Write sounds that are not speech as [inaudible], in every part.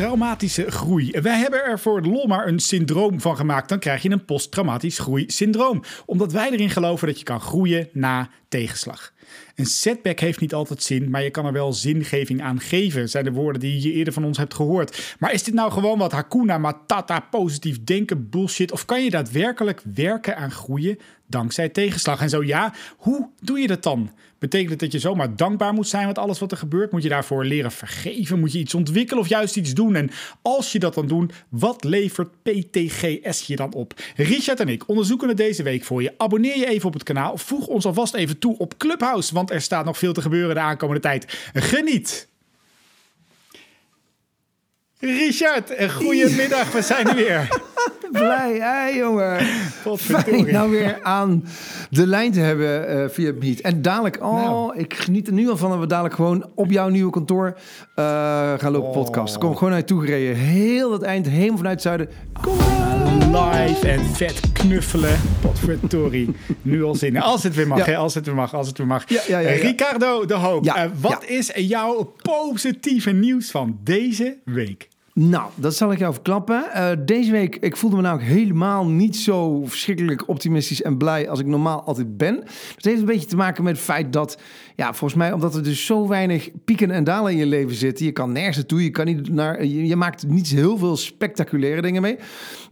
Posttraumatische groei. Wij hebben er voor lol maar een syndroom van gemaakt. Dan krijg je een posttraumatisch groeisyndroom. Omdat wij erin geloven dat je kan groeien na tegenslag. Een setback heeft niet altijd zin, maar je kan er wel zingeving aan geven, zijn de woorden die je eerder van ons hebt gehoord. Maar is dit nou gewoon wat Hakuna Matata, positief denken, bullshit? Of kan je daadwerkelijk werken aan groeien dankzij tegenslag? En zo ja, hoe doe je dat dan? Betekent het dat je zomaar dankbaar moet zijn met alles wat er gebeurt? Moet je daarvoor leren vergeven? Moet je iets ontwikkelen of juist iets doen? En als je dat dan doet, wat levert PTGS je dan op? Richard en ik onderzoeken het deze week voor je. Abonneer je even op het kanaal. Voeg ons alvast even toe op Clubhouse, want er staat nog veel te gebeuren de aankomende tijd. Geniet! Richard, goedemiddag, we zijn er weer. [laughs] Blij, hè jongen. Fijn nou weer aan de lijn te hebben uh, via Meet. En dadelijk, oh, nou. ik geniet er nu al van dat we dadelijk gewoon op jouw nieuwe kantoor uh, gaan lopen oh. podcast. Kom gewoon naar je toe gereden. Heel het eind, helemaal vanuit het zuiden. Kom Live en vet knuffelen. Potverdorie. nu al zin. Als het weer mag, hè? Als het weer mag, als het weer mag. Ja, ja, ja, Ricardo de Hoop, uh, wat is jouw positieve nieuws van deze week? Nou, dat zal ik jou verklappen. Uh, deze week, ik voelde me namelijk helemaal niet zo verschrikkelijk optimistisch en blij als ik normaal altijd ben. Dat heeft een beetje te maken met het feit dat, ja, volgens mij, omdat er dus zo weinig pieken en dalen in je leven zitten. Je kan nergens naartoe, je kan niet naar, je, maakt niet heel veel spectaculaire dingen mee.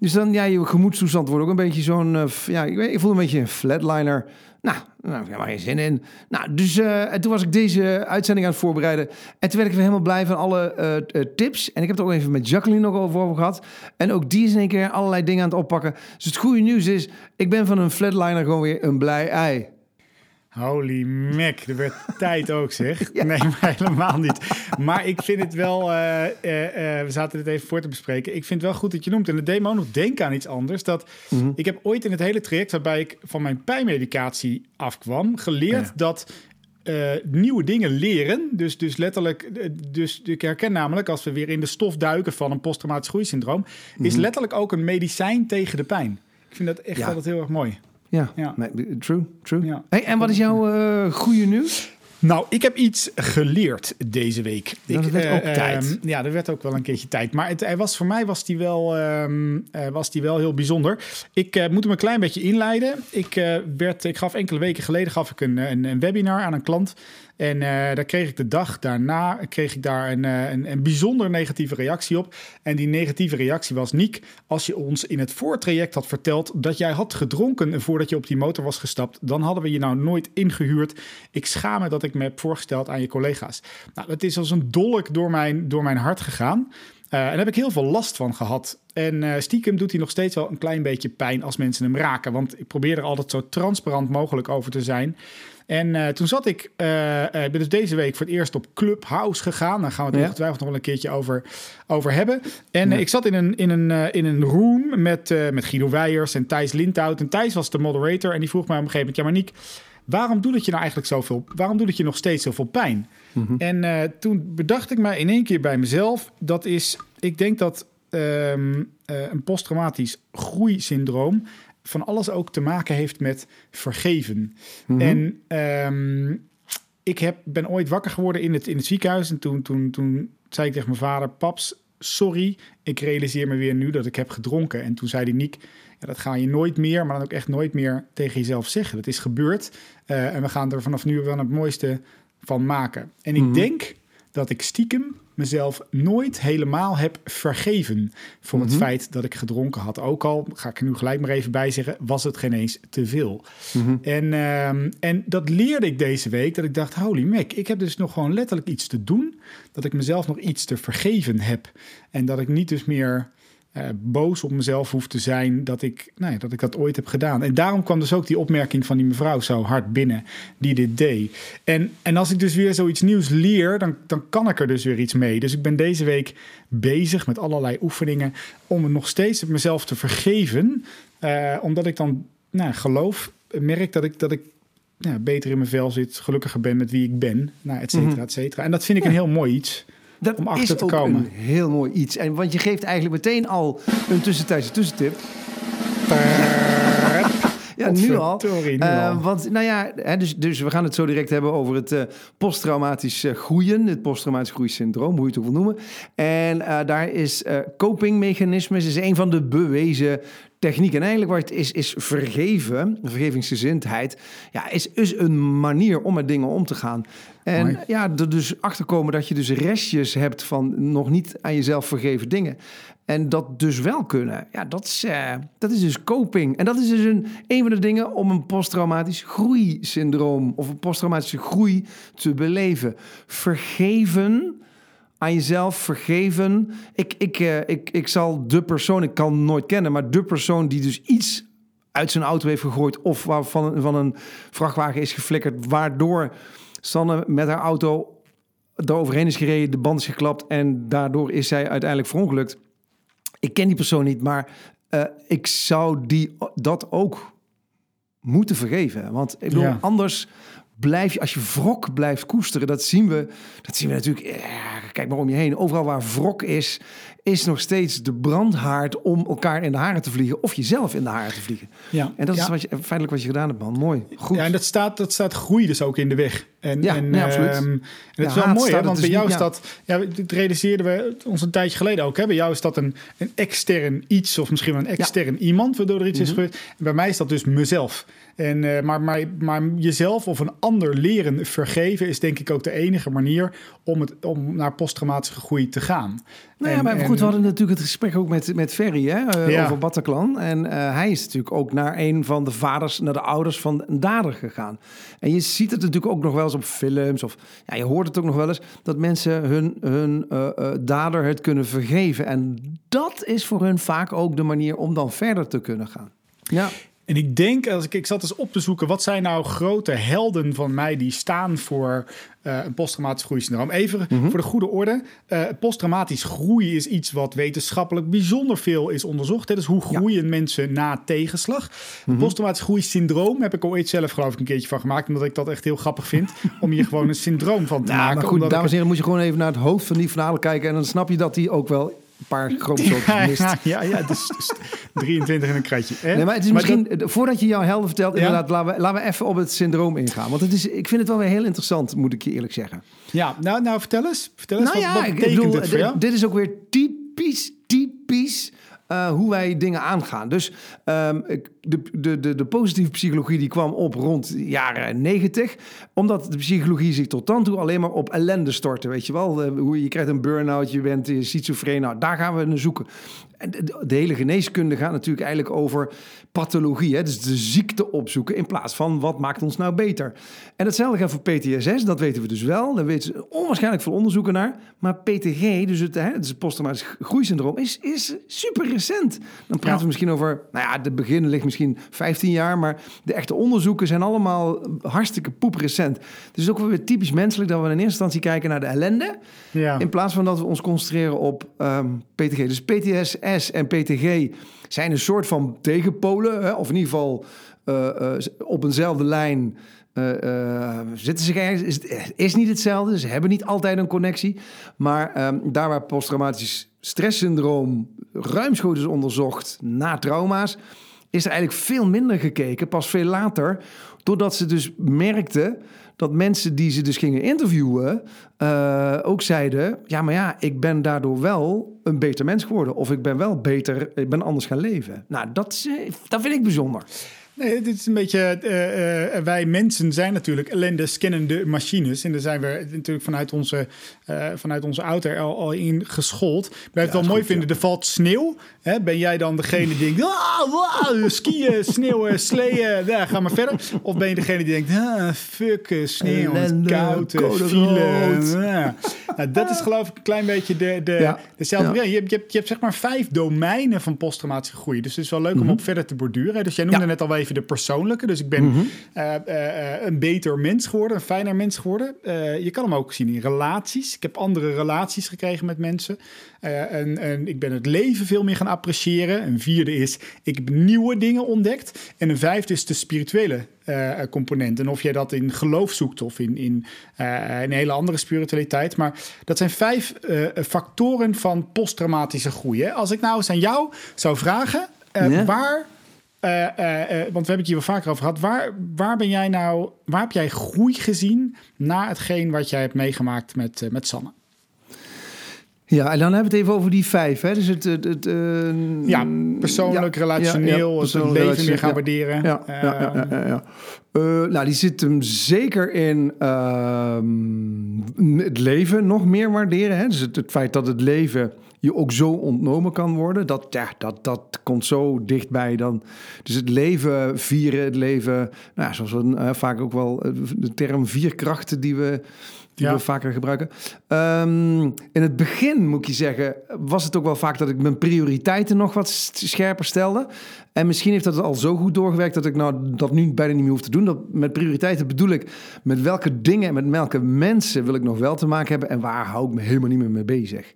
Dus dan, ja, je gemoedstoestand wordt ook een beetje zo'n, uh, ja, ik, ik voel een beetje een flatliner. Nou, nou, ik er geen zin in. Nou, dus uh, toen was ik deze uitzending aan het voorbereiden. En toen werd ik weer helemaal blij van alle uh, tips. En ik heb het ook even met Jacqueline nog over gehad. En ook die is in keer allerlei dingen aan het oppakken. Dus het goede nieuws is, ik ben van een flatliner gewoon weer een blij ei. Holy mac, er werd [laughs] tijd ook zeg. Nee, maar helemaal niet. Maar ik vind het wel, uh, uh, we zaten dit even voor te bespreken. Ik vind het wel goed dat je noemt. En het me ook nog denken aan iets anders. Dat mhm. ik heb ooit in het hele traject waarbij ik van mijn pijnmedicatie afkwam, geleerd dat uh, nieuwe dingen leren. Dus, dus letterlijk, dus ik herken namelijk als we weer in de stof duiken van een posttraumatisch groeisyndroom, mm is mhm. letterlijk ook een medicijn tegen de pijn. Ik vind dat echt altijd heel erg mooi. Ja, ja. true, true. Ja. Hey, en wat is jouw uh, goede nieuws? Nou, ik heb iets geleerd deze week. Dat ik, werd ook uh, tijd. ja, er werd ook wel een keertje tijd. Maar het, was, voor mij was die wel, uh, was die wel heel bijzonder. Ik moet hem een klein beetje inleiden. Ik, werd, ik gaf enkele weken geleden gaf ik een, een, een webinar aan een klant. En uh, daar kreeg ik de dag daarna kreeg ik daar een, uh, een, een, bijzonder negatieve reactie op. En die negatieve reactie was: Niek, als je ons in het voortraject had verteld dat jij had gedronken voordat je op die motor was gestapt, dan hadden we je nou nooit ingehuurd. Ik schaam me dat ik me heb voorgesteld aan je collega's. Nou, dat is als een dolk door mijn, door mijn hart gegaan. Uh, en daar heb ik heel veel last van gehad. En uh, stiekem doet hij nog steeds wel een klein beetje pijn als mensen hem raken. Want ik probeer er altijd zo transparant mogelijk over te zijn. En uh, toen zat ik, ik ben dus deze week voor het eerst op Clubhouse gegaan. Daar gaan we het ja. ongetwijfeld nog wel een keertje over, over hebben. En ja. ik zat in een, in een, in een room met, met Guido Weijers en Thijs Lindhout. En Thijs was de moderator en die vroeg mij op een gegeven moment... Ja, maar Niek, waarom doet het je nou eigenlijk zoveel... Waarom doet het je nog steeds zoveel pijn? Mm -hmm. En uh, toen bedacht ik mij in één keer bij mezelf... Dat is, ik denk dat um, een posttraumatisch groeisyndroom van alles ook te maken heeft met vergeven. Mm -hmm. En um, ik heb, ben ooit wakker geworden in het, in het ziekenhuis. En toen, toen, toen zei ik tegen mijn vader: Paps, sorry, ik realiseer me weer nu dat ik heb gedronken. En toen zei hij: Niek, ja, dat ga je nooit meer, maar dan ook echt nooit meer tegen jezelf zeggen. Dat is gebeurd. Uh, en we gaan er vanaf nu wel het mooiste van maken. En ik mm -hmm. denk dat ik stiekem mezelf nooit helemaal heb vergeven voor het mm -hmm. feit dat ik gedronken had. Ook al, ga ik er nu gelijk maar even bij zeggen, was het geen eens te veel. Mm -hmm. en, uh, en dat leerde ik deze week, dat ik dacht, holy mac, ik heb dus nog gewoon letterlijk iets te doen. Dat ik mezelf nog iets te vergeven heb. En dat ik niet dus meer uh, boos op mezelf hoef te zijn dat ik, nou ja, dat ik dat ooit heb gedaan. En daarom kwam dus ook die opmerking van die mevrouw zo hard binnen die dit deed. En, en als ik dus weer zoiets nieuws leer, dan, dan kan ik er dus weer iets mee. Dus ik ben deze week bezig met allerlei oefeningen om nog steeds mezelf te vergeven. Uh, omdat ik dan nou, geloof, merk dat ik, dat ik ja, beter in mijn vel zit, gelukkiger ben met wie ik ben, nou, et cetera, et cetera. En dat vind ik een heel mooi iets. Dat om achter is te ook komen. een heel mooi iets. En, want je geeft eigenlijk meteen al een tussentijdse tussentip. Ja, nu al. Potverdorie, nu Eh, al. want, nou ja, hè, dus, dus we gaan het zo direct hebben over het eh, posttraumatisch groeien. Het posttraumatisch groeisyndroom, hoe je het ook wil noemen. En eh, daar is copingmechanismes is een van de bewezen technieken. En eigenlijk wat het is, is vergeven, vergevingsgezindheid, ja, is, is een manier om met dingen om te gaan. En Mooi. ja, er dus achterkomen dat je dus restjes hebt van nog niet aan jezelf vergeven dingen. En dat dus wel kunnen. Ja, dat is, eh, dat is dus coping. En dat is dus een, een van de dingen om een posttraumatisch groeisyndroom of een posttraumatische groei te beleven. Vergeven aan jezelf, vergeven. Ik, ik, eh, ik, ik zal de persoon, ik kan nooit kennen, maar de persoon die dus iets uit zijn auto heeft gegooid of waarvan van een vrachtwagen is geflikkerd, waardoor Sanne met haar auto eroverheen is gereden, de band is geklapt en daardoor is zij uiteindelijk verongelukt. Ik ken die persoon niet, maar eh, ik zou die dat ook moeten vergeven. Want ik bedoel, Ja. anders blijf je, als je wrok blijft koesteren, dat zien we, dat zien we natuurlijk, ja, kijk maar om je heen. Overal waar wrok is, is nog steeds de brandhaard om elkaar in de haren te vliegen of jezelf in de haren te vliegen. Ja. En dat is Ja. wat je, feitelijk wat je gedaan hebt, man. Mooi. Goed. Ja, en dat staat, dat staat groei dus ook in de weg. En, Ja, en, ja, absoluut. ehm, en het is Ja, wel mooi, hè, want bij jou niet, is dat... Ja, dit realiseerden we ons een tijdje geleden ook. Hè? Bij jou is dat een, een extern iets of misschien wel een extern iemand... waardoor er iets Mhm. is gebeurd. En bij mij is dat dus mezelf. En, eh, maar, maar, maar jezelf of een ander leren vergeven... is denk ik ook de enige manier om, het, om naar posttraumatische groei te gaan. Nou ja, En- maar en- goed, we hadden natuurlijk het gesprek ook met, met Ferry hè, eh, Ja. over Bataclan. En eh, hij is natuurlijk ook naar een van de vaders, naar de ouders van een dader gegaan. En je ziet het natuurlijk ook nog wel eens op films, of ja, je hoort het ook nog wel eens, dat mensen hun, hun dader het kunnen vergeven. En dat is voor hun vaak ook de manier om dan verder te kunnen gaan. Ja, En ik denk, als ik, ik zat eens op te zoeken, wat zijn nou grote helden van mij die staan voor eh, een posttraumatisch groeisyndroom? Even Mhm. voor de goede orde. eh posttraumatisch groei is iets wat wetenschappelijk bijzonder veel is onderzocht. Hè? Dus hoe groeien mensen na tegenslag? Mhm. Posttraumatisch groeisyndroom heb ik ooit zelf geloof ik een keertje van gemaakt, omdat ik dat echt heel grappig vind [laughs] om hier gewoon een syndroom van te ja maken. maar goed, dames en heren, moet je gewoon even naar het hoofd van die verhalen kijken. En dan snap je dat die ook wel een paar chromosomen [laughs] ja, mist. ja, ja, ja, dus, dus 23 in een kratje. Hè? Nee, maar het is Maar misschien, voordat je jouw helden vertelt, Ja? inderdaad, laten we, laten we even op het syndroom ingaan. Want het is, ik vind het wel weer heel interessant, moet ik je eerlijk zeggen. Ja, nou, nou vertel eens. Vertel eens, nou wat, ja, wat ik betekent bedoel, het voor jou? dit is ook weer typisch, typisch eh, hoe wij dingen aangaan. Dus ehm, de, de, de, de positieve psychologie die kwam op rond de jaren negentig. Omdat de psychologie zich tot dan toe alleen maar op ellende stortte. Weet je wel, hoe je krijgt een burn-out, je bent schizofreen. Nou, daar gaan we naar zoeken. En de, de hele geneeskunde gaat natuurlijk eigenlijk over pathologie. Hè? Dus de ziekte opzoeken in plaats van wat maakt ons nou beter. En hetzelfde gaat voor PTSS, dat weten we dus wel. Daar weten ze onwaarschijnlijk veel onderzoeken naar. Maar PTG, dus het, hè, het is het posttraumatisch groeisyndroom, is, is super recent. Dan praten Ja. we misschien over, nou ja, de begin ligt misschien 15 jaar, maar de echte onderzoeken zijn allemaal hartstikke poeprecent. Dus het is ook wel weer typisch menselijk dat we in eerste instantie kijken naar de ellende. Ja. In plaats van dat we ons concentreren op ehm, PTG. Dus PTSS en PTG zijn een soort van tegenpolen. Hè? Of in ieder geval eh, eh, op eenzelfde lijn eh, zitten ze ergens. Is, is niet hetzelfde. Ze hebben niet altijd een connectie. Maar ehm, daar waar posttraumatisch stresssyndroom ruimschoots is onderzocht na trauma's... is er eigenlijk veel minder gekeken, pas veel later... doordat ze dus merkten dat mensen die ze dus gingen interviewen eh, ook zeiden: ja, maar ja, ik ben daardoor wel een beter mens geworden, of ik ben wel beter, ik ben anders gaan leven. Nou, dat, is, eh, dat vind ik bijzonder. Nee, dit is een beetje. eh, eh, wij mensen zijn natuurlijk ellende scannende machines. En daar zijn we natuurlijk vanuit onze, eh, vanuit onze auto al, al in geschoold. Blijf het wel mooi goed, vinden. Er valt sneeuw. Hè? Ben jij dan degene die denkt. Ah, wow, skiën, [laughs] sneeuwen, sleeën. Ja, ga maar verder. Of ben je degene die denkt. Ah, fuck, eh, sneeuw, Ellende, koud, eh. Ja. Nou, dat is geloof ik een klein beetje de, de, Ja. dezelfde. Ja. Ja. Je, hebt, je, hebt, je hebt zeg maar vijf domeinen van posttraumatische groei. Dus het is wel leuk om op verder te borduren. Dus jij noemde Mhm. Ja. net al even even de persoonlijke. Dus ik ben Mhm. eh, eh, eh, een beter mens geworden, een fijner mens geworden. Je kan hem ook zien in relaties. Ik heb andere relaties gekregen met mensen. En, en ik ben het leven veel meer gaan appreciëren. Een vierde is, ik heb nieuwe dingen ontdekt. En een vijfde is de spirituele component. En of jij dat in geloof zoekt of in, in een hele andere spiritualiteit. Maar dat zijn vijf factoren van posttraumatische groei. Hè? Als ik nou eens aan jou zou vragen, Ja. waar... eh, eh, eh, want we hebben het hier wel vaker over gehad. Waar, waar ben jij nou, waar heb jij groei gezien na hetgeen wat jij hebt meegemaakt met, met Sanne? Ja, en dan hebben we het even over die vijf. Hè? Dus het, het, het, Ja, persoonlijk, ja, relationeel, ja, het persoonlijk, leven meer gaan waarderen. Ja, ja, nou, die zit hem zeker in ehm, het leven nog meer waarderen. Hè? Dus het, het feit dat het leven je ook zo ontnomen kan worden, dat, ja, dat, dat komt zo dichtbij dan. Dus het leven vieren, het leven, nou, ja, zoals we eh, vaak ook wel eh, de term vierkrachten die we die Ja. we vaker gebruiken. Ehm, in het begin, moet ik je zeggen, was het ook wel vaak dat ik mijn prioriteiten nog wat scherper stelde. En misschien heeft dat al zo goed doorgewerkt dat ik nou dat nu bijna niet meer hoef te doen. Dat met prioriteiten bedoel ik met welke dingen en met welke mensen wil ik nog wel te maken hebben en waar hou ik me helemaal niet meer mee bezig.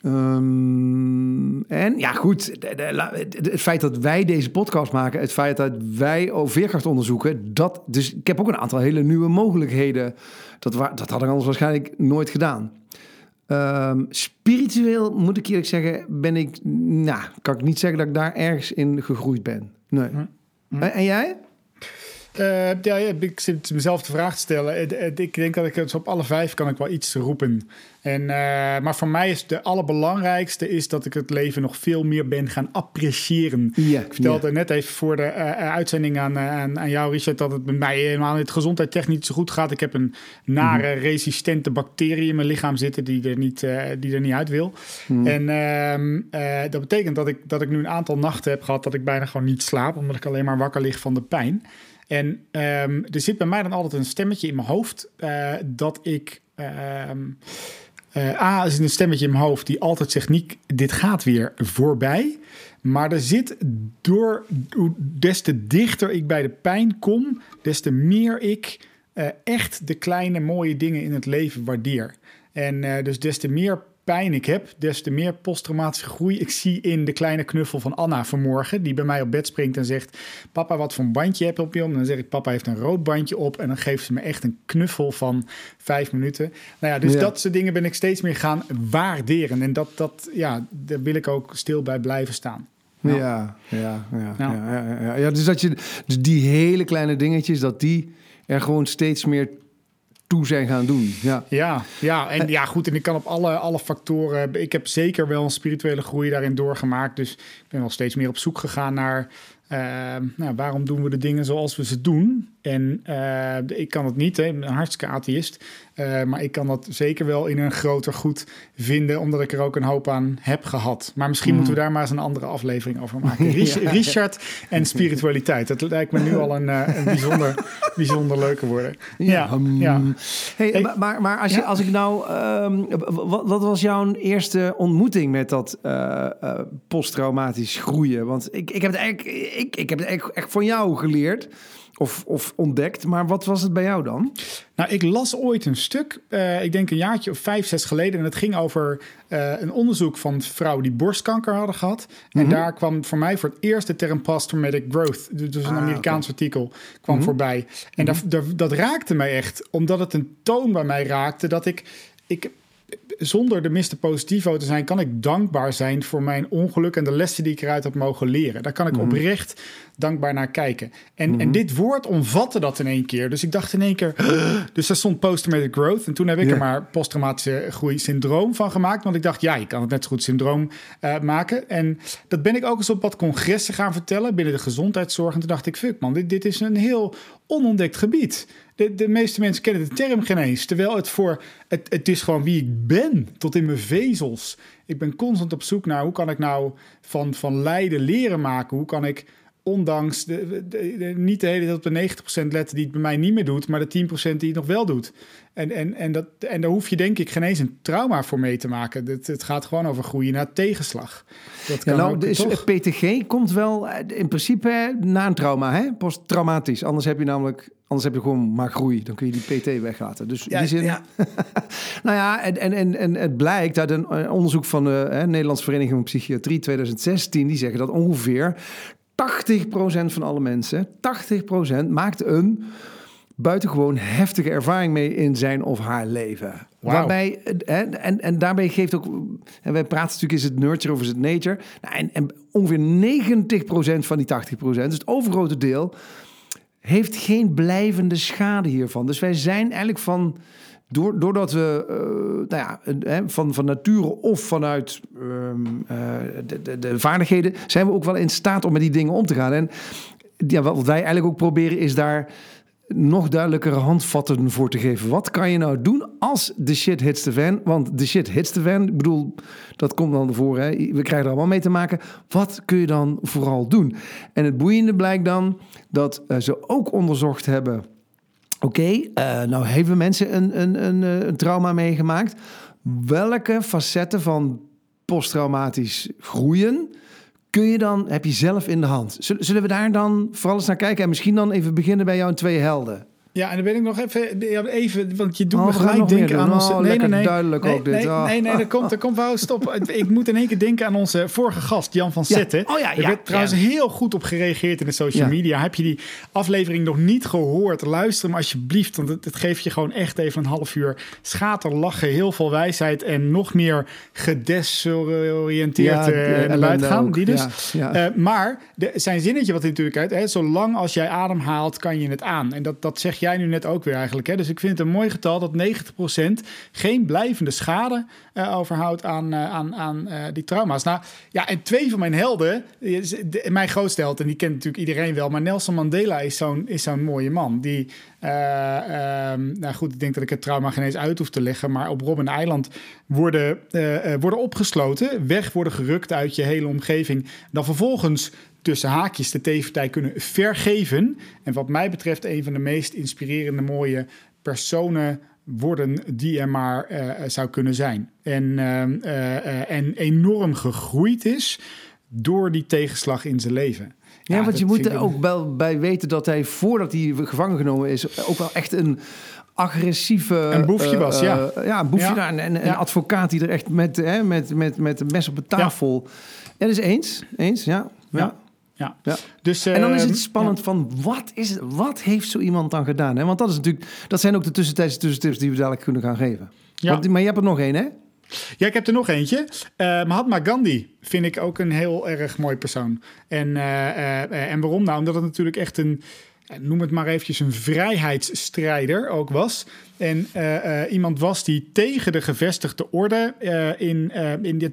Ehm, en ja, goed, het feit dat wij deze podcast maken, het feit dat wij over veerkracht onderzoeken, dat, dus ik heb ook een aantal hele nieuwe mogelijkheden. Dat, dat had ik anders waarschijnlijk nooit gedaan. Ehm, spiritueel moet ik eerlijk zeggen, ben ik, nou, kan ik niet zeggen dat ik daar ergens in gegroeid ben. Nee. En, en jij? Eh, ja, ik zit mezelf de vraag te stellen. Het- het- Ik denk dat ik het op alle vijf kan ik wel iets roepen. En, eh, maar voor mij is de allerbelangrijkste is dat ik het leven nog veel meer ben gaan appreciëren. Ja, Ik vertelde net even voor de eh, uitzending aan, aan, aan jou, Richard, dat het met mij helemaal niet gezondheidstechnisch niet zo goed gaat. Ik heb een nare resistente bacterie in mijn lichaam zitten die er niet, die er niet uit wil. En ehm, eh, dat betekent dat ik, dat ik nu een aantal nachten heb gehad dat ik bijna gewoon niet slaap, omdat ik alleen maar wakker lig van de pijn. En ehm, er zit bij mij dan altijd een stemmetje in mijn hoofd eh, dat ik. ehm, eh, A is een stemmetje in mijn hoofd die altijd zegt: Niek, dit gaat weer voorbij. Maar er zit door, des te dichter ik bij de pijn kom, des te meer ik eh, echt de kleine mooie dingen in het leven waardeer. En dus des te meer pijn ik heb, des te meer posttraumatische groei ik zie in de kleine knuffel van Anna vanmorgen, die bij mij op bed springt en zegt: Papa, wat voor een bandje heb je op je om? En dan zeg ik: Papa heeft een rood bandje op. En dan geeft ze me echt een knuffel van vijf minuten. Nou ja, dus Ja. dat soort dingen ben ik steeds meer gaan waarderen. En dat, dat, ja, daar wil ik ook stil bij blijven staan. Ja, ja, ja. ja, Ja. ja, ja, ja. Ja, dus dat je dus die hele kleine dingetjes, dat die er gewoon steeds meer toe zijn gaan doen. Ja. Ja, ja, en ja, goed. En ik kan op alle, alle factoren. Ik heb zeker wel een spirituele groei daarin doorgemaakt. Dus ik ben wel steeds meer op zoek gegaan naar. Eh, nou, waarom doen we de dingen zoals we ze doen? En eh, ik kan het niet, hè, ik ben een hartstikke atheïst. eh, maar ik kan dat zeker wel in een groter goed vinden, omdat ik er ook een hoop aan heb gehad. Maar misschien moeten we daar maar eens een andere aflevering over maken. [laughs] Ja. Richard en spiritualiteit. Dat lijkt me nu al een, eh, een bijzonder, [laughs] bijzonder leuke worden. Ja, Hmm. ja. Hey, Hey, maar- maar, als, je, als ik nou... ehm, wat, wat was jouw eerste ontmoeting met dat posttraumatisch groeien? Want ik, ik heb het eigenlijk, ik, ik heb het echt van jou geleerd. Of, of ontdekt. Maar wat was het bij jou dan? Nou, ik las ooit een stuk, eh, ik denk een jaartje of vijf, zes geleden. En het ging over eh, een onderzoek van vrouwen die borstkanker hadden gehad. En Mhm. daar kwam voor mij voor het eerst de term post-traumatic growth. Dus een Ah, Amerikaans artikel kwam Mhm. voorbij. En daar- daar- dat raakte mij echt, omdat het een toon bij mij raakte dat ik... ik zonder de Mr. Positivo te zijn, kan ik dankbaar zijn voor mijn ongeluk en de lessen die ik eruit heb mogen leren. Daar kan ik oprecht dankbaar naar kijken. En, en dit woord omvatte dat in één keer. Dus ik dacht in één keer, [gasps] dus daar stond post-traumatic growth. En toen heb ik er maar posttraumatische groei syndroom van gemaakt. Want ik dacht, ja, je kan het net zo goed syndroom eh, maken. En dat ben ik ook eens op wat congressen gaan vertellen binnen de gezondheidszorg. En toen dacht ik, fuck man, dit, dit is een heel onontdekt gebied. De, de meeste mensen kennen de term geen eens. Terwijl het voor, het, het is gewoon wie ik ben, tot in mijn vezels. Ik ben constant op zoek naar hoe kan ik nou van, van lijden leren maken? Hoe kan ik ondanks de, de- de- niet de hele tijd op de 90% letten die het bij mij niet meer doet, maar de 10% die het nog wel doet. En, en, en, dat, en daar hoef je denk ik geen eens een trauma voor mee te maken. Het, het gaat gewoon over groeien naar tegenslag. Dat Ja, kan nou, ook, dus toch? PTG komt wel eh, in principe na een trauma, hè? posttraumatisch. Anders heb je namelijk, anders heb je gewoon maar groei. Dan kun je die PT weglaten. Dus in Ja, die zin, ja. [laughs] nou ja, en, en, en, en het blijkt uit een eh, onderzoek van de hè, Nederlandse Vereniging van Psychiatrie 2016, die zeggen dat ongeveer 80% van alle mensen, 80% maakt een buitengewoon heftige ervaring mee in zijn of haar leven. Waarbij, hè, en, en daarbij geeft ook, en wij praten natuurlijk, is het nurture of is het nature? Nou, en, en ongeveer 90% van die 80%, dus het overgrote deel, heeft geen blijvende schade hiervan. Dus wij zijn eigenlijk van, doordat we eh, nou ja, van, van nature of vanuit ehm, eh, de, de, de vaardigheden, zijn we ook wel in staat om met die dingen om te gaan. En ja, wat wij eigenlijk ook proberen is daar nog duidelijkere handvatten voor te geven. Wat kan je nou doen als de shit hits the fan? Want de shit hits the fan, ik bedoel, dat komt dan voor. Hè? We krijgen er allemaal mee te maken. Wat kun je dan vooral doen? En het boeiende blijkt dan dat eh, ze ook onderzocht hebben... Oké, eh, nou hebben mensen een, een, een, eh, een trauma meegemaakt. Welke facetten van posttraumatisch groeien kun je dan, heb je zelf in de hand? Zullen, we daar dan vooral eens naar kijken? En misschien dan even beginnen bij jouw twee helden. Ja, en dan ben ik nog even, ja, even want je doet Oh, me gelijk denken aan onze... Oh, lekker duidelijk nee, ook dit. Nee, Oh. nee, nee, dat komt, dat komt wel stop. [laughs] ik moet in één keer denken aan onze vorige gast, Jan van Ja. Zetten. Oh ja, Er ja, werd trouwens ja. heel goed op gereageerd in de social Ja. media. Heb je die aflevering nog niet gehoord? Luister hem alsjeblieft, want het, het geeft je gewoon echt even een half uur schaterlachen, heel veel wijsheid en nog meer gedesoriënteerd ellende buiten gaan. Die dus. Eh, maar de, zijn zinnetje wat hij natuurlijk uit, hè, zolang als jij adem haalt, kan je het aan. En dat, dat zeg jij nu net ook weer eigenlijk. Hè? Dus ik vind het een mooi getal dat 90% geen blijvende schade eh, overhoudt aan, eh, aan, aan eh, die trauma's. Nou ja, en twee van mijn helden, de- mijn grootste en die kent natuurlijk iedereen wel, maar Nelson Mandela is zo'n zo'n mooie man. Die, eh, ehm, nou goed, ik denk dat ik het trauma geen eens uit hoef te leggen, maar op Robben Eiland worden, worden opgesloten, weg worden gerukt uit je hele omgeving. Dan vervolgens tussen haakjes de tegenpartij kunnen vergeven. En wat mij betreft een van de meest inspirerende mooie personen worden die er maar eh, zou kunnen zijn. En, eh, eh, en enorm gegroeid is door die tegenslag in zijn leven. Ja, want je moet er ook wel bij weten dat hij, voordat hij gevangen genomen is, ook wel echt een agressieve... Een boefje was, ja. ja, een boefje. Ja. en en een Ja. advocaat die er echt met, hè, met, met, met een mes op de tafel... Ja, dus eens. Eens, ja. ja. Ja. Dus, En dan is ehm, het spannend van wat, is het, wat heeft zo iemand dan gedaan? Hè? Want dat is natuurlijk, dat zijn ook de tussentijdse tussentips die we dadelijk kunnen gaan geven. Ja. Want, maar je hebt er nog één, hè? Ja, ik heb er nog eentje. Eh, Mahatma Gandhi vind ik ook een heel erg mooi persoon. En, eh, eh, en waarom nou? Omdat het natuurlijk echt een, noem het maar eventjes, een vrijheidsstrijder ook was. En iemand was die tegen de gevestigde orde in, in dit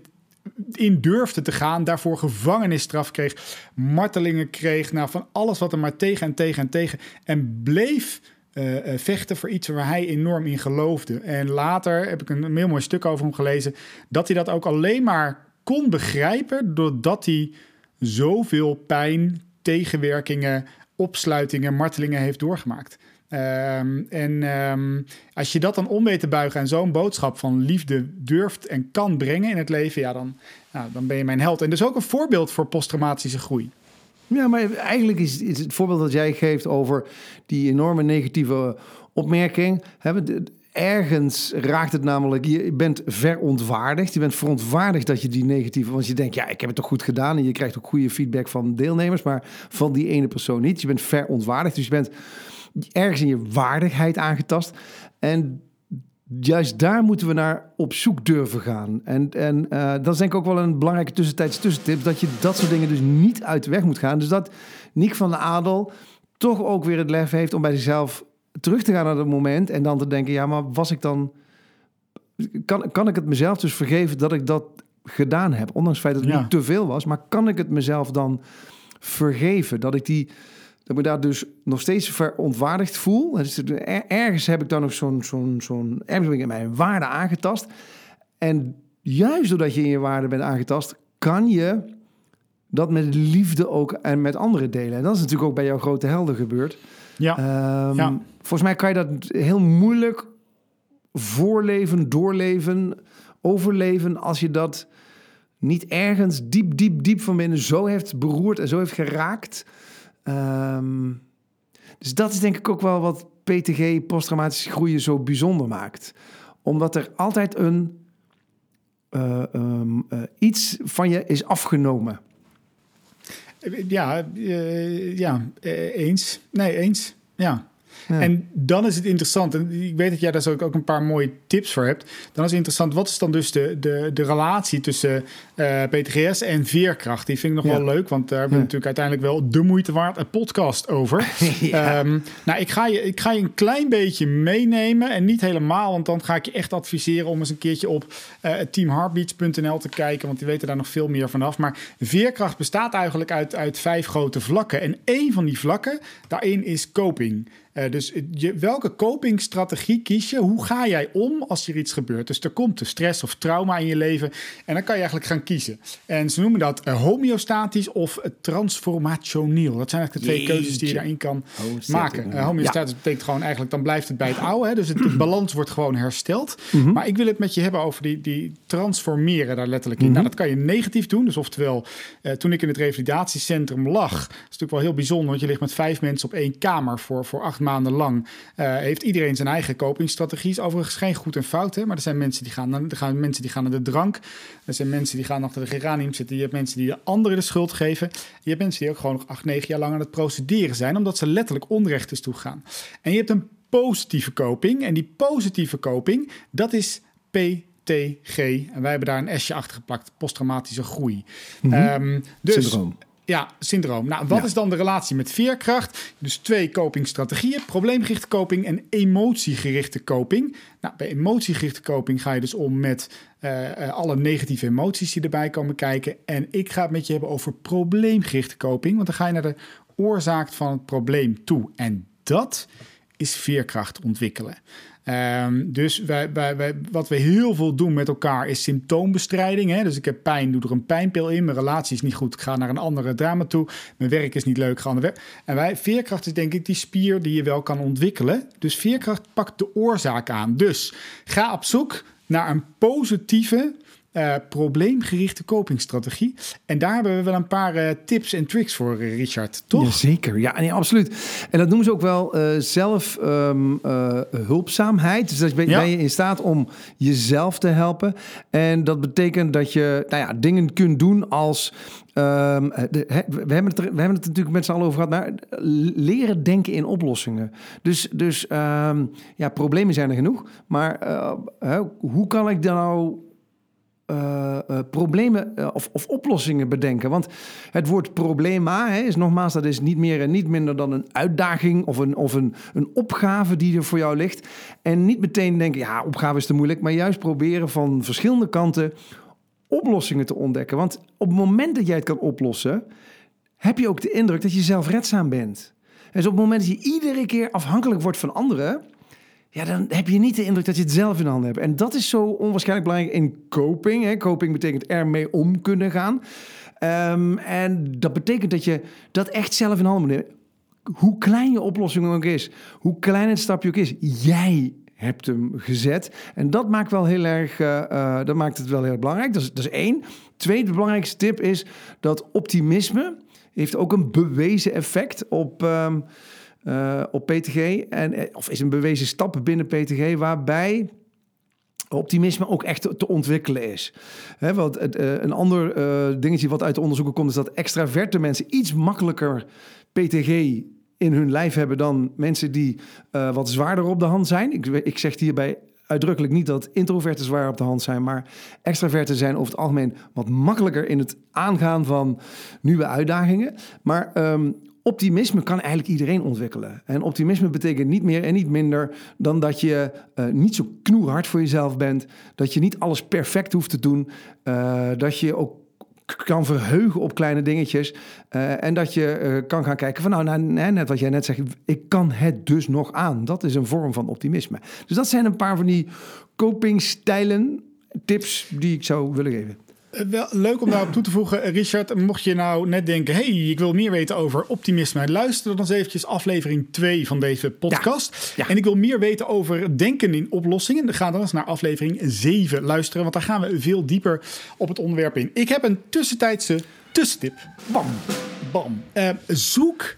in durfde te gaan, daarvoor gevangenisstraf kreeg, martelingen kreeg, nou, van alles wat er maar tegen en tegen en tegen. En bleef eh, eh, vechten voor iets waar hij enorm in geloofde. En later heb ik een, een heel mooi stuk over hem gelezen, dat hij dat ook alleen maar kon begrijpen, doordat hij zoveel pijn, tegenwerkingen, opsluitingen, martelingen heeft doorgemaakt. Ehm, en ehm, als je dat dan om weet te buigen en zo'n boodschap van liefde durft en kan brengen in het leven, ja, dan, nou, dan ben je mijn held. En dus ook een voorbeeld voor posttraumatische groei. Ja, maar eigenlijk is, het voorbeeld dat jij geeft over die enorme negatieve opmerking. Hè, eh, ergens raakt het namelijk, je bent verontwaardigd. Je bent verontwaardigd dat je die negatieve, want je denkt, ja, ik heb het toch goed gedaan. En je krijgt ook goede feedback van deelnemers, maar van die ene persoon niet. Je bent verontwaardigd, dus je bent ergens in je waardigheid aangetast. En juist daar moeten we naar op zoek durven gaan. En, en eh, dat is denk ik ook wel een belangrijke tussentijdse tussentip... dat je dat soort dingen dus niet uit de weg moet gaan. Dus dat Niek van de Adel toch ook weer het lef heeft... om bij zichzelf terug te gaan naar dat moment... en dan te denken, ja, maar was ik dan... Kan, kan ik het mezelf dus vergeven dat ik dat gedaan heb? Ondanks het feit dat het Ja. niet te veel was. Maar kan ik het mezelf dan vergeven? Dat ik die... Dat ik me daar dus nog steeds verontwaardigd voel. Dus ergens heb ik dan nog zo'n... zo'n zo'n ergens ben ik in mijn waarde aangetast. En juist doordat je in je waarde bent aangetast... kan je dat met liefde ook en met anderen delen. En dat is natuurlijk ook bij jouw grote helden gebeurd. Ja. Ehm, Ja. Volgens mij kan je dat heel moeilijk voorleven, doorleven, overleven als je dat niet ergens diep, diep, diep van binnen zo heeft beroerd en zo heeft geraakt. Ehm, dus dat is denk ik ook wel wat PTG, posttraumatisch groeien, zo bijzonder maakt. Omdat er altijd een eh, ehm, eh, iets van je is afgenomen. Ja, eh, ja eens. Nee, eens. Ja. Ja. En dan is het interessant, en ik weet dat jij daar zo ook een paar mooie tips voor hebt. Dan is het interessant, wat is dan dus de, de, de relatie tussen eh, PTGS en veerkracht? Die vind ik nog Ja. wel leuk, want daar hebben we natuurlijk uiteindelijk wel de moeite waard een podcast over. [laughs] Ehm, nou, ik ga, je, ik ga je een klein beetje meenemen en niet helemaal, want dan ga ik je echt adviseren om eens een keertje op teamheartbeats.nl te kijken, want die weten daar nog veel meer vanaf. Maar veerkracht bestaat eigenlijk uit, uit vijf grote vlakken. En één van die vlakken, daarin is coping. Eh, dus je, welke copingstrategie kies je? Hoe ga jij om als er iets gebeurt? Dus er komt de stress of trauma in je leven en dan kan je eigenlijk gaan kiezen. En ze noemen dat eh, homeostatisch of transformationeel. Dat zijn eigenlijk de twee Jeetje. keuzes die je daarin kan maken. Eh, homeostatisch betekent gewoon eigenlijk, dan blijft het bij het oude. Hè? Dus het, de [clears throat] balans wordt gewoon hersteld. Mhm. Maar ik wil het met je hebben over die, die transformeren daar letterlijk Mhm. in. Nou, dat kan je negatief doen. Dus oftewel, toen ik in het revalidatiecentrum lag, is natuurlijk wel heel bijzonder, want je ligt met vijf mensen op één kamer voor, voor acht maanden lang. Eh, heeft iedereen zijn eigen copingstrategies. Overigens geen goed en fout, hè? maar er zijn mensen die gaan, naar, er gaan mensen die gaan naar de drank. Er zijn mensen die gaan achter de geranium zitten. Je hebt mensen die de anderen de schuld geven. Je hebt mensen die ook gewoon nog acht, negen jaar lang aan het procederen zijn, omdat ze letterlijk onrecht is toegaan. En je hebt een positieve coping. En die positieve coping, dat is PTG. En wij hebben daar een S'je achter geplakt. Posttraumatische groei. Ehm, dus, Syndroom. Ja, syndroom. Nou, wat Ja. is dan de relatie met veerkracht? Dus twee copingstrategieën. Probleemgerichte coping en emotiegerichte coping. Nou, bij emotiegerichte coping ga je dus om met eh, eh, alle negatieve emoties die erbij komen kijken. En ik ga het met je hebben over probleemgerichte coping. Want dan ga je naar de oorzaak van het probleem toe. En dat is veerkracht ontwikkelen. Ehm, dus wij, wij, wij, wat we heel veel doen met elkaar is symptoombestrijding. Hè? Dus ik heb pijn, doe er een pijnpil in. Mijn relatie is niet goed, ik ga naar een andere drama toe. Mijn werk is niet leuk, ga naar werk. En wij, veerkracht is denk ik die spier die je wel kan ontwikkelen. Dus veerkracht pakt de oorzaak aan. Dus ga op zoek naar een positieve, eh, probleemgerichte copingstrategie. En daar hebben we wel een paar eh, tips en tricks voor, eh, Richard. Toch? Jazeker, ja, nee, absoluut. En dat noemen ze ook wel eh zelf ehm, eh. Dus dat ben, Ja. ben je in staat om jezelf te helpen. En dat betekent dat je nou ja, dingen kunt doen als... ehm, de, we, hebben het er, we hebben het natuurlijk met z'n allen over gehad, maar leren denken in oplossingen. Dus, dus ehm, ja, problemen zijn er genoeg. Maar hoe kan ik dan nou eh, eh, problemen eh, of, of oplossingen bedenken. Want het woord problema hè, is nogmaals, dat is niet meer en niet minder dan een uitdaging of een, of een, een opgave die er voor jou ligt. En niet meteen denken, ja, opgave is te moeilijk, maar juist proberen van verschillende kanten oplossingen te ontdekken. Want op het moment dat jij het kan oplossen, heb je ook de indruk dat je zelfredzaam bent. En dus op het moment dat je iedere keer afhankelijk wordt van anderen, ja, dan heb je niet de indruk dat je het zelf in handen hebt. En dat is zo onwaarschijnlijk belangrijk in coping. Hè. Coping betekent ermee om kunnen gaan. Ehm, en dat betekent dat je dat echt zelf in handen moet. Hoe klein je oplossing ook is, hoe klein het stapje ook is, jij hebt hem gezet. En dat maakt, wel heel erg, eh, eh, dat maakt het wel heel erg belangrijk. Dat is, dat is één. Tweede belangrijkste tip is dat optimisme heeft ook een bewezen effect op... ehm, uh, op PTG. En, of is een bewezen stap binnen PTG waarbij optimisme ook echt te, ontwikkelen is. Hè, want het, uh, een ander dingetje wat uit de onderzoeken komt... is dat extraverte mensen iets makkelijker PTG in hun lijf hebben... dan mensen die wat zwaarder op de hand zijn. Ik, ik zeg hierbij uitdrukkelijk niet dat introverten zwaar op de hand zijn... maar extraverten zijn over het algemeen wat makkelijker... in het aangaan van nieuwe uitdagingen. Maar... Um, optimisme kan eigenlijk iedereen ontwikkelen. En optimisme betekent niet meer en niet minder dan dat je uh, niet zo knoerhard voor jezelf bent. Dat je niet alles perfect hoeft te doen. Uh, dat je ook kan verheugen op kleine dingetjes. Uh, en dat je kan gaan kijken van nou, nou, net wat jij net zegt, ik kan het dus nog aan. Dat is een vorm van optimisme. Dus dat zijn een paar van die copingstijlen, tips die ik zou willen geven. Eh, wel leuk om daarop toe te voegen, eh, Richard. Mocht je nou net denken: hey, ik wil meer weten over optimisme, luister dan eens eventjes aflevering 2 van deze podcast. Ja. En ik wil meer weten over denken in oplossingen. Dan ga dan eens naar aflevering 7 luisteren, want daar gaan we veel dieper op het onderwerp in. Ik heb een tussentijdse tussentip. Bam, bam. Eh, zoek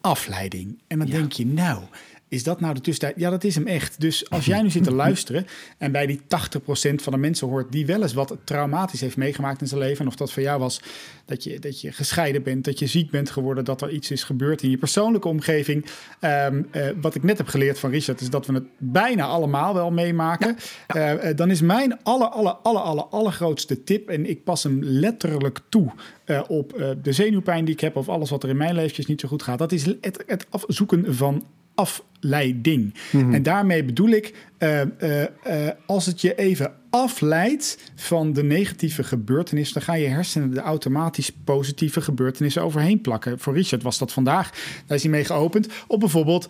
afleiding. En dan denk je, nou, is dat nou de tussentijd? Ja, dat is hem echt. Dus als [laughs] jij nu zit te luisteren en bij die 80% van de mensen hoort die wel eens wat traumatisch heeft meegemaakt in zijn leven, en of dat voor jou was dat je, dat je gescheiden bent, dat je ziek bent geworden, dat er iets is gebeurd in je persoonlijke omgeving. Ehm, eh, wat ik net heb geleerd van Richard is dat we het bijna allemaal wel meemaken. Eh, eh, dan is mijn aller, aller, aller, aller, allergrootste tip, en ik pas hem letterlijk toe op de zenuwpijn die ik heb of alles wat er in mijn leventjes niet zo goed gaat. Dat is het, het afzoeken van afleiding. En daarmee bedoel ik, eh, eh, eh, als het je even afleidt van de negatieve gebeurtenis, dan gaan je hersenen er automatisch positieve gebeurtenissen overheen plakken. Voor Richard was dat vandaag, daar is hij mee geopend, op bijvoorbeeld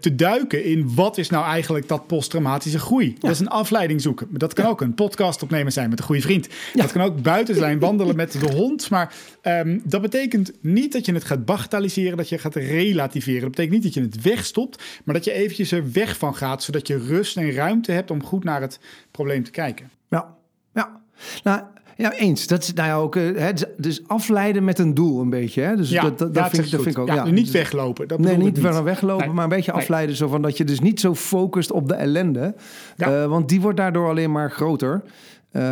te duiken in wat is nou eigenlijk dat posttraumatische groei. Dat is een afleiding zoeken. Dat kan ook een podcast opnemen zijn met een goede vriend. Dat kan ook buiten zijn, wandelen met de hond. Maar ehm, dat betekent niet dat je het gaat bagatelliseren, dat je gaat relativeren. Dat betekent niet dat je het wegstopt, maar dat je eventjes er weg van gaat, zodat je rust en ruimte hebt om goed naar het probleem te kijken. Ja, ja. Nou, ja, eens. Dat is nou ja, ook, eh, hè, dus afleiden met een doel een beetje. Hè? Dus Ja, dat, dat, ja, vind, ik, dat vind ik ook. Ja, Ja, niet Dus- weglopen. Dat Nee, niet verder weglopen, Nee. maar een beetje Nee. afleiden. Zo van dat je dus niet zo focust op de ellende. Eh, want die wordt daardoor alleen maar groter. Eh,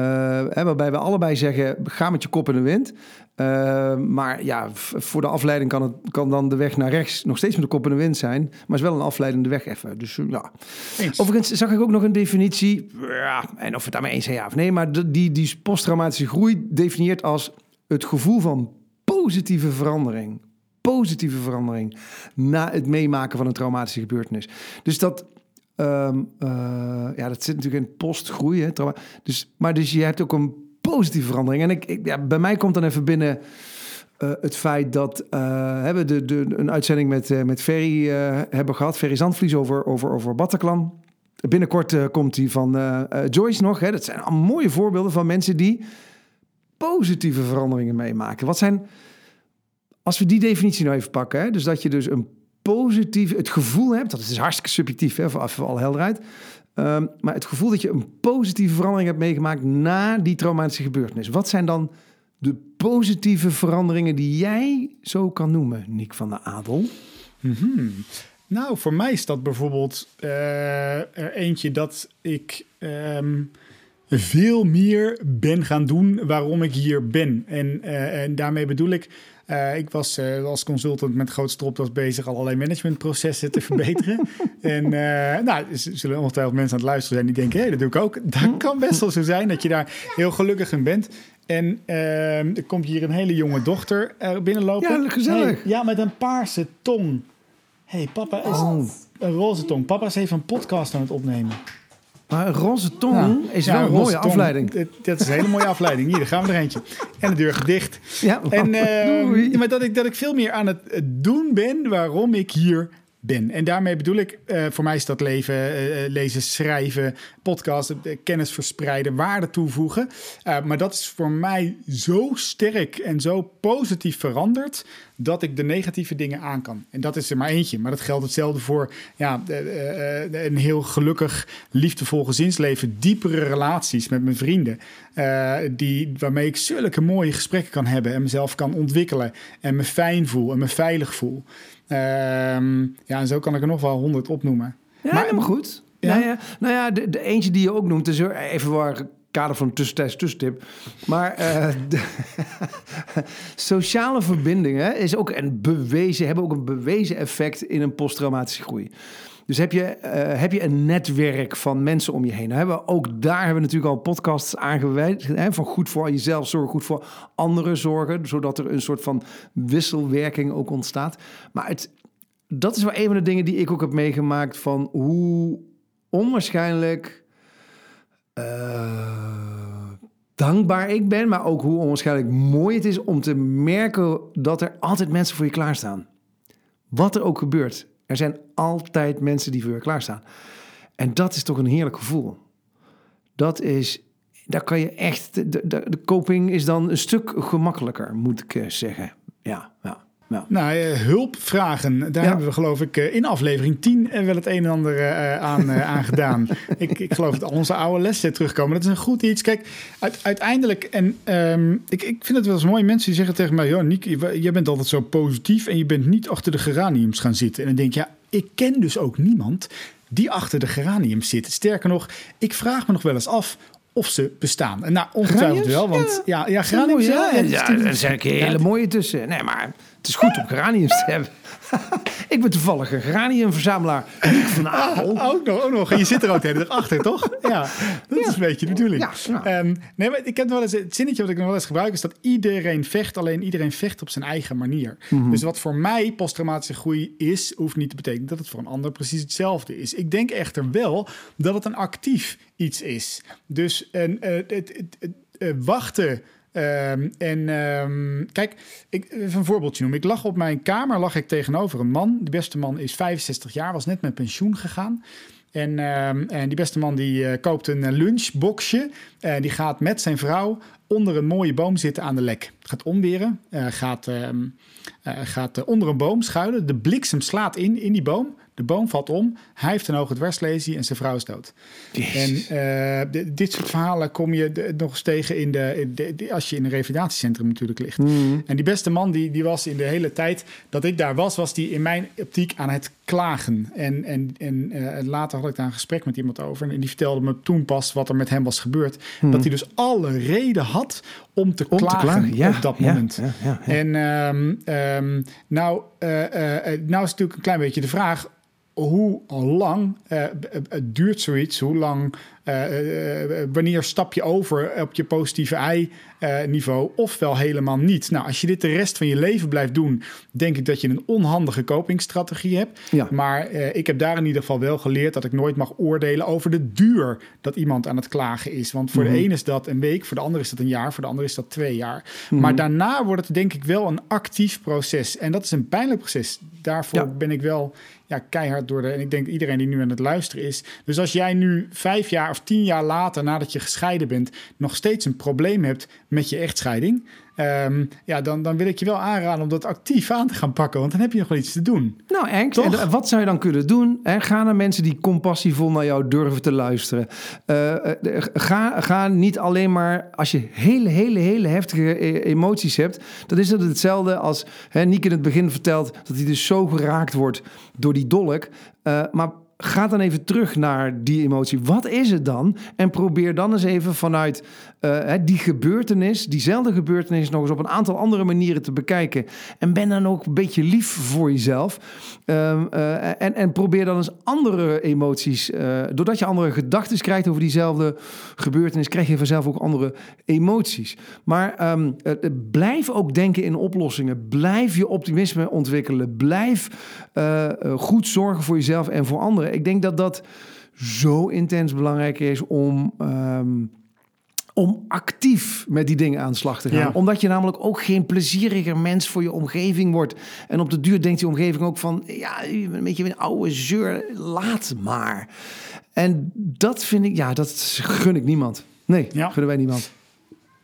hè, waarbij we allebei zeggen, ga met je kop in de wind. Eh, maar ja, voor de afleiding kan, het, kan dan de weg naar rechts nog steeds met de kop in de wind zijn. Maar is wel een afleidende weg even. Dus eh, ja. Eens. Overigens zag ik ook nog een definitie. Ja, en of we het daarmee eens zijn, ja of nee. Maar de- die, die posttraumatische groei definieert als het gevoel van positieve verandering. Positieve verandering na het meemaken van een traumatische gebeurtenis. Dus dat, ehm, eh, ja, dat zit natuurlijk in postgroei. Hè. Dus, maar dus je hebt ook een positieve verandering. En ik, ik, ja, bij mij komt dan even binnen eh, het feit dat uh, hebben de, de, een uitzending met, met Ferry hebben gehad. Ferry Zandvlies over, over, over Bataclan. Binnenkort komt die van Joyce nog. Hè. Dat zijn allemaal mooie voorbeelden van mensen die positieve veranderingen meemaken. Wat zijn, als we die definitie nou even pakken, hè, dus dat je dus een positief, het gevoel hebt, dat is dus hartstikke subjectief, hè, voor, voor alle helderheid. Um, maar het gevoel dat je een positieve verandering hebt meegemaakt na die traumatische gebeurtenis. Wat zijn dan de positieve veranderingen die jij zo kan noemen, Nick van der Adel? Mm-hmm. Nou, voor mij is dat bijvoorbeeld uh, er eentje dat ik um, veel meer ben gaan doen waarom ik hier ben. En, uh, en daarmee bedoel ik, uh, ik was uh, als consultant met groot stropdas bezig allerlei managementprocessen te verbeteren. [laughs] en uh, nou, er zullen ongetwijfeld mensen aan het luisteren zijn die denken, hé, hey, dat doe ik ook. [laughs] Dat kan best wel zo zijn dat je daar heel gelukkig in bent. En er komt hier een hele jonge dochter binnenlopen. Ja, gezellig. Hey, ja, met een paarse tong. Hé, hey, papa is Oh. een roze tong. Papa is even een podcast aan het opnemen. Maar een roze tong is ja, wel een mooie tong. afleiding. Dat, dat, is een hele mooie [laughs] afleiding. Hier, daar gaan we er eentje. En de deur gaat dicht. Ja, en, [laughs] uh, maar dat ik, dat ik veel meer aan het doen ben waarom ik hier En daarmee bedoel ik, uh, voor mij is dat leven, uh, lezen, schrijven, podcasten, kennis verspreiden, waarde toevoegen. Maar dat is voor mij zo sterk en zo positief veranderd dat ik de negatieve dingen aan kan. En dat is er maar eentje. Maar dat geldt hetzelfde voor ja, een heel gelukkig, liefdevol gezinsleven, diepere relaties met mijn vrienden, die, waarmee ik zulke mooie gesprekken kan hebben en mezelf kan ontwikkelen en me fijn voel en me veilig voel. Um, ja, en zo kan ik er nog wel honderd opnoemen. Ja, maar, maar goed. Ja? Nou ja, nou ja de, de, eentje die je ook noemt, is even waar kader van tussentijds tussentip. Maar uh, [laughs] de, sociale verbindingen is ook een bewezen, hebben ook een bewezen effect in een posttraumatische groei. Dus heb je, uh, heb je een netwerk van mensen om je heen. Nou hebben ook daar hebben we natuurlijk al podcasts aangeweid. Hè, van goed voor jezelf zorgen, goed voor anderen zorgen. Zodat er een soort van wisselwerking ook ontstaat. Maar het, dat is wel een van de dingen die ik ook heb meegemaakt. Van hoe onwaarschijnlijk uh, dankbaar ik ben. Maar ook hoe onwaarschijnlijk mooi het is om te merken dat er altijd mensen voor je klaarstaan. Wat er ook gebeurt. Er zijn altijd mensen die voor je klaarstaan. En dat is toch een heerlijk gevoel. Dat is daar kan je echt, de, de, coping is dan een stuk gemakkelijker, moet ik eh, zeggen. Ja, ja. Ja. Nou, uh, hulpvragen. Daar Ja. hebben we geloof ik eh, in aflevering 10 wel het een en ander eh, aan, eh, [laughs] aan gedaan. ik, ik geloof dat al onze oude lessen terugkomen. Dat is een goed iets. Kijk, uit- uiteindelijk, en ehm, ik, ik vind het wel eens mooi. Mensen die zeggen tegen mij, joh, Niek, je- jij bent altijd zo positief en je bent niet achter de geraniums gaan zitten. En dan denk ik, ja, ik ken dus ook niemand die achter de geraniums zit. Sterker nog, ik vraag me nog wel eens af of ze bestaan. En nou, ongetwijfeld wel, want ja, ja, Geraniums, geraniums, ja, ja, zijn ook hele mooie tussen. Nee, maar het is goed om geraniums te hebben. [laughs] ik ben toevallig een geraniumverzamelaar. Niek van Apel. Oh, Ook nog, ook nog. En je zit er ook de hele dag achter, toch? Ja, dat is een beetje de bedoeling. Ja, ja. Ehm, nee, maar ik heb wel eens, het zinnetje wat ik nog wel eens gebruik is dat iedereen vecht, alleen iedereen vecht op zijn eigen manier. Mhm. Dus wat voor mij posttraumatische groei is, hoeft niet te betekenen dat het voor een ander precies hetzelfde is. Ik denk echter wel dat het een actief iets is. Dus een, eh, het, het, het, eh, wachten. Ehm, en ehm, kijk, ik, even een voorbeeldje noemen. Ik lag op mijn kamer, lag ik tegenover een man. De beste man is 65 jaar, was net met pensioen gegaan. En, ehm, en die beste man die eh, koopt een eh, lunchboxje. En die gaat met zijn vrouw onder een mooie boom zitten aan de lek. Gaat omweren. eh, gaat gaat onder een boom schuilen. De bliksem slaat in, in die boom. De boom valt om. Hij heeft een hoge dwarslesie en zijn vrouw is dood. En Jezus. eh, dit soort verhalen kom je de- nog eens tegen in de, in de- de- als je in een revalidatiecentrum natuurlijk ligt. Mhm. En die beste man, die, die was in de hele tijd dat ik daar was, was die in mijn optiek aan het klagen. En, en, en eh, later had ik daar een gesprek met iemand over. En die vertelde me toen pas wat er met hem was gebeurd. Dat hij dus alle reden had om te klagen, ja, op dat moment. ja, ja, ja. En ehm, nou, eh, nou is natuurlijk een klein beetje de vraag hoe lang eh, duurt zoiets? Hoe lang, wanneer stap je over op je positieve ei-niveau? ofwel helemaal niet. Nou, als je dit de rest van je leven blijft doen, denk ik dat je een onhandige copingstrategie hebt. Ja. Maar eh, ik heb daar in ieder geval wel geleerd dat ik nooit mag oordelen over de duur dat iemand aan het klagen is. Want voor de een is dat een week, voor de ander is dat een jaar, voor de ander is dat twee jaar. Maar daarna wordt het denk ik wel een actief proces. En dat is een pijnlijk proces. Daarvoor Ja. ben ik wel ja, keihard door de. En ik denk iedereen die nu aan het luisteren is. Dus als jij nu vijf jaar of tien jaar later, nadat je gescheiden bent, nog steeds een probleem hebt met je echtscheiding. ehm, ja, dan, dan wil ik je wel aanraden om dat actief aan te gaan pakken. Want dan heb je nog wel iets te doen. Nou, en wat zou je dan kunnen doen? Hè? Ga naar mensen die compassievol naar jou durven te luisteren. Eh, eh, ga, ga niet alleen maar als je hele, hele, hele heftige eh, emoties hebt. Dan is het hetzelfde als hè, Niek in het begin vertelt dat hij dus zo geraakt wordt door die dolk. Eh, maar ga dan even terug naar die emotie. Wat is het dan? En probeer dan eens even vanuit eh, die gebeurtenis, diezelfde gebeurtenis, nog eens op een aantal andere manieren te bekijken. En ben dan ook een beetje lief voor jezelf. Ehm, eh, en, en probeer dan eens andere emoties. eh, doordat je andere gedachten krijgt over diezelfde gebeurtenis, krijg je vanzelf ook andere emoties. Maar ehm, eh, eh, blijf ook denken in oplossingen. Blijf je optimisme ontwikkelen. Blijf goed zorgen voor jezelf en voor anderen. Ik denk dat dat zo intens belangrijk is om. ehm, om actief met die dingen aan de slag te gaan. Ja. Omdat je namelijk ook geen plezieriger mens voor je omgeving wordt. En op de duur denkt die omgeving ook van... ja, een beetje een oude zeur, laat maar. En dat vind ik, ja, dat gun ik niemand. Nee, Ja. gunnen wij niemand.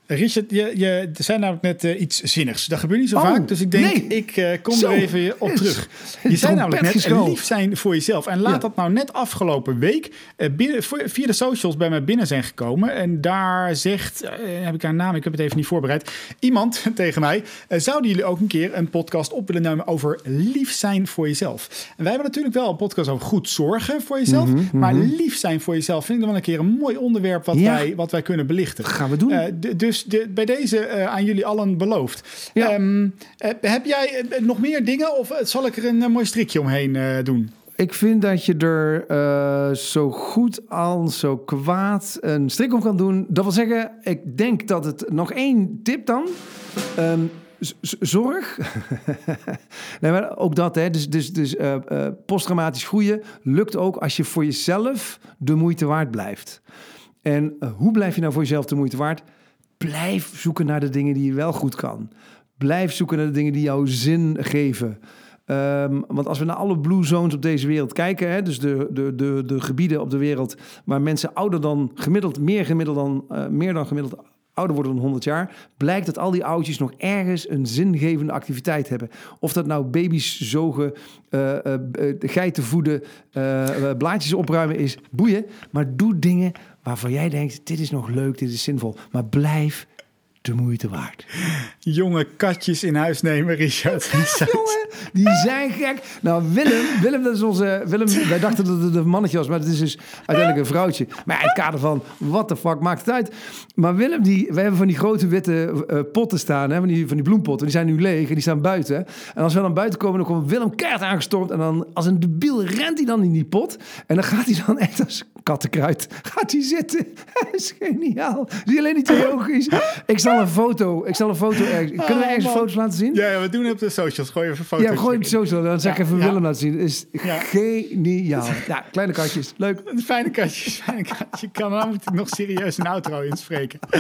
Richard, je, je zei namelijk net eh, iets zinnigs. Dat gebeurt niet zo Oh, vaak, dus ik denk, nee. ik eh, kom Zo. er even op terug. Je zei namelijk net, lief zijn voor jezelf. En laat Ja. dat nou net afgelopen week eh, binnen, voor- via de socials bij mij binnen zijn gekomen. En daar zegt, heb ik haar naam, ik heb het even niet voorbereid. Iemand [laughs] tegen mij, zouden jullie ook een keer een podcast op willen nemen over lief zijn voor jezelf? En wij hebben natuurlijk wel een podcast over goed zorgen voor jezelf. Maar lief zijn voor jezelf vind ik dan wel een keer een mooi onderwerp wat, Ja. wij, wat wij kunnen belichten. Gaan we doen. Eh, d- dus de, bij deze eh, aan jullie allen beloofd. Ja. Ehm, eh, heb jij eh, nog meer dingen of zal ik er een mooi strikje omheen doen? Ik vind dat je er zo goed als zo kwaad een strik om kan doen. Dat wil zeggen, ik denk dat het nog één tip dan. Ehm, zorg. [laughs] nee, maar ook dat, hè. Dus, dus, dus posttraumatisch groeien lukt ook als je voor jezelf de moeite waard blijft. En hoe blijf je nou voor jezelf de moeite waard? Blijf zoeken naar de dingen die je wel goed kan. Blijf zoeken naar de dingen die jou zin geven. Ehm, want als we naar alle blue zones op deze wereld kijken, hè, dus de, de, de, de gebieden op de wereld waar mensen ouder dan gemiddeld, meer gemiddeld dan, uh, meer dan gemiddeld ouder worden dan 100 jaar, blijkt dat al die oudjes nog ergens een zingevende activiteit hebben. Of dat nou baby's zogen, uh, uh, geiten voeden, blaadjes opruimen is, boeien. Maar doe dingen waarvan jij denkt, dit is nog leuk, dit is zinvol. Maar blijf de moeite waard. Jonge katjes in huis nemen, Richard. [laughs] Jongen, die zijn gek. Nou, Willem, Willem, dat is onze. Willem, wij dachten dat het een mannetje was, maar het is dus uiteindelijk een vrouwtje. Maar in het kader van, what the fuck, maakt het uit. Maar Willem, die, wij hebben van die grote witte uh, potten staan, hè, van, die, van die bloempotten. Die zijn nu leeg en die staan buiten. En als we dan buiten komen, dan komt Willem keihard aangestormd. En dan, als een debiel, rent hij dan in die pot. En dan gaat hij dan echt als kattenkruid, gaat hij zitten. [laughs] Dat is geniaal. Zie je alleen niet oogjes. Ik zal een foto. Ik zal een foto ergens. Kunnen we oh, ergens foto's laten zien? Ja, ja, we doen het op de socials. Gooi even foto's. Ja, gooi op de socials. Dan zeg ik even Willem laten zien. Is geniaal. [laughs] Ja, kleine katjes. Leuk. [laughs] Fijne katjes. Fijne katjes. Kan dan moet ik nog serieus een outro inspreken. [laughs]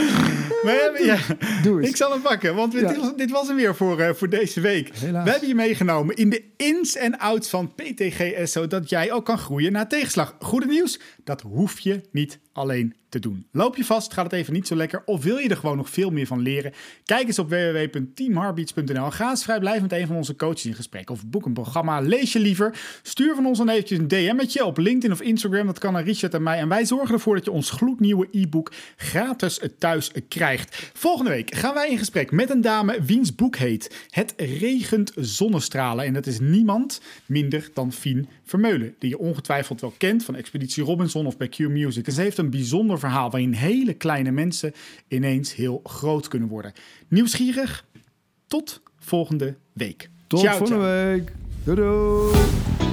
Maar ja, Doe eens. Ik zal hem pakken, want dit, was, dit was hem weer voor, uh, voor deze week. Helaas. We hebben je meegenomen in de ins en outs van PTGS, zodat jij ook kan groeien na tegenslag. Goede nieuws, dat hoef je niet alleen te doen. Loop je vast, gaat het even niet zo lekker of wil je er gewoon nog veel meer van leren? Kijk eens op www.teamheartbeats.nl. Ga eens vrijblijvend met een van onze coaches in gesprek of boek een programma. Lees je liever? Stuur van ons dan eventjes een DM'tje op LinkedIn of Instagram. Dat kan naar Richard en mij. En wij zorgen ervoor dat je ons gloednieuwe e-book gratis thuis krijgt. Volgende week gaan wij in gesprek met een dame wiens boek heet Het regent zonnestralen. En dat is niemand minder dan Fien Vermeulen, die je ongetwijfeld wel kent van Expeditie Robinson of bij Q Music. En ze heeft een bijzonder verhaal waarin hele kleine mensen ineens heel groot kunnen worden. Nieuwsgierig? Tot volgende week. Tot volgende week. Doei doei.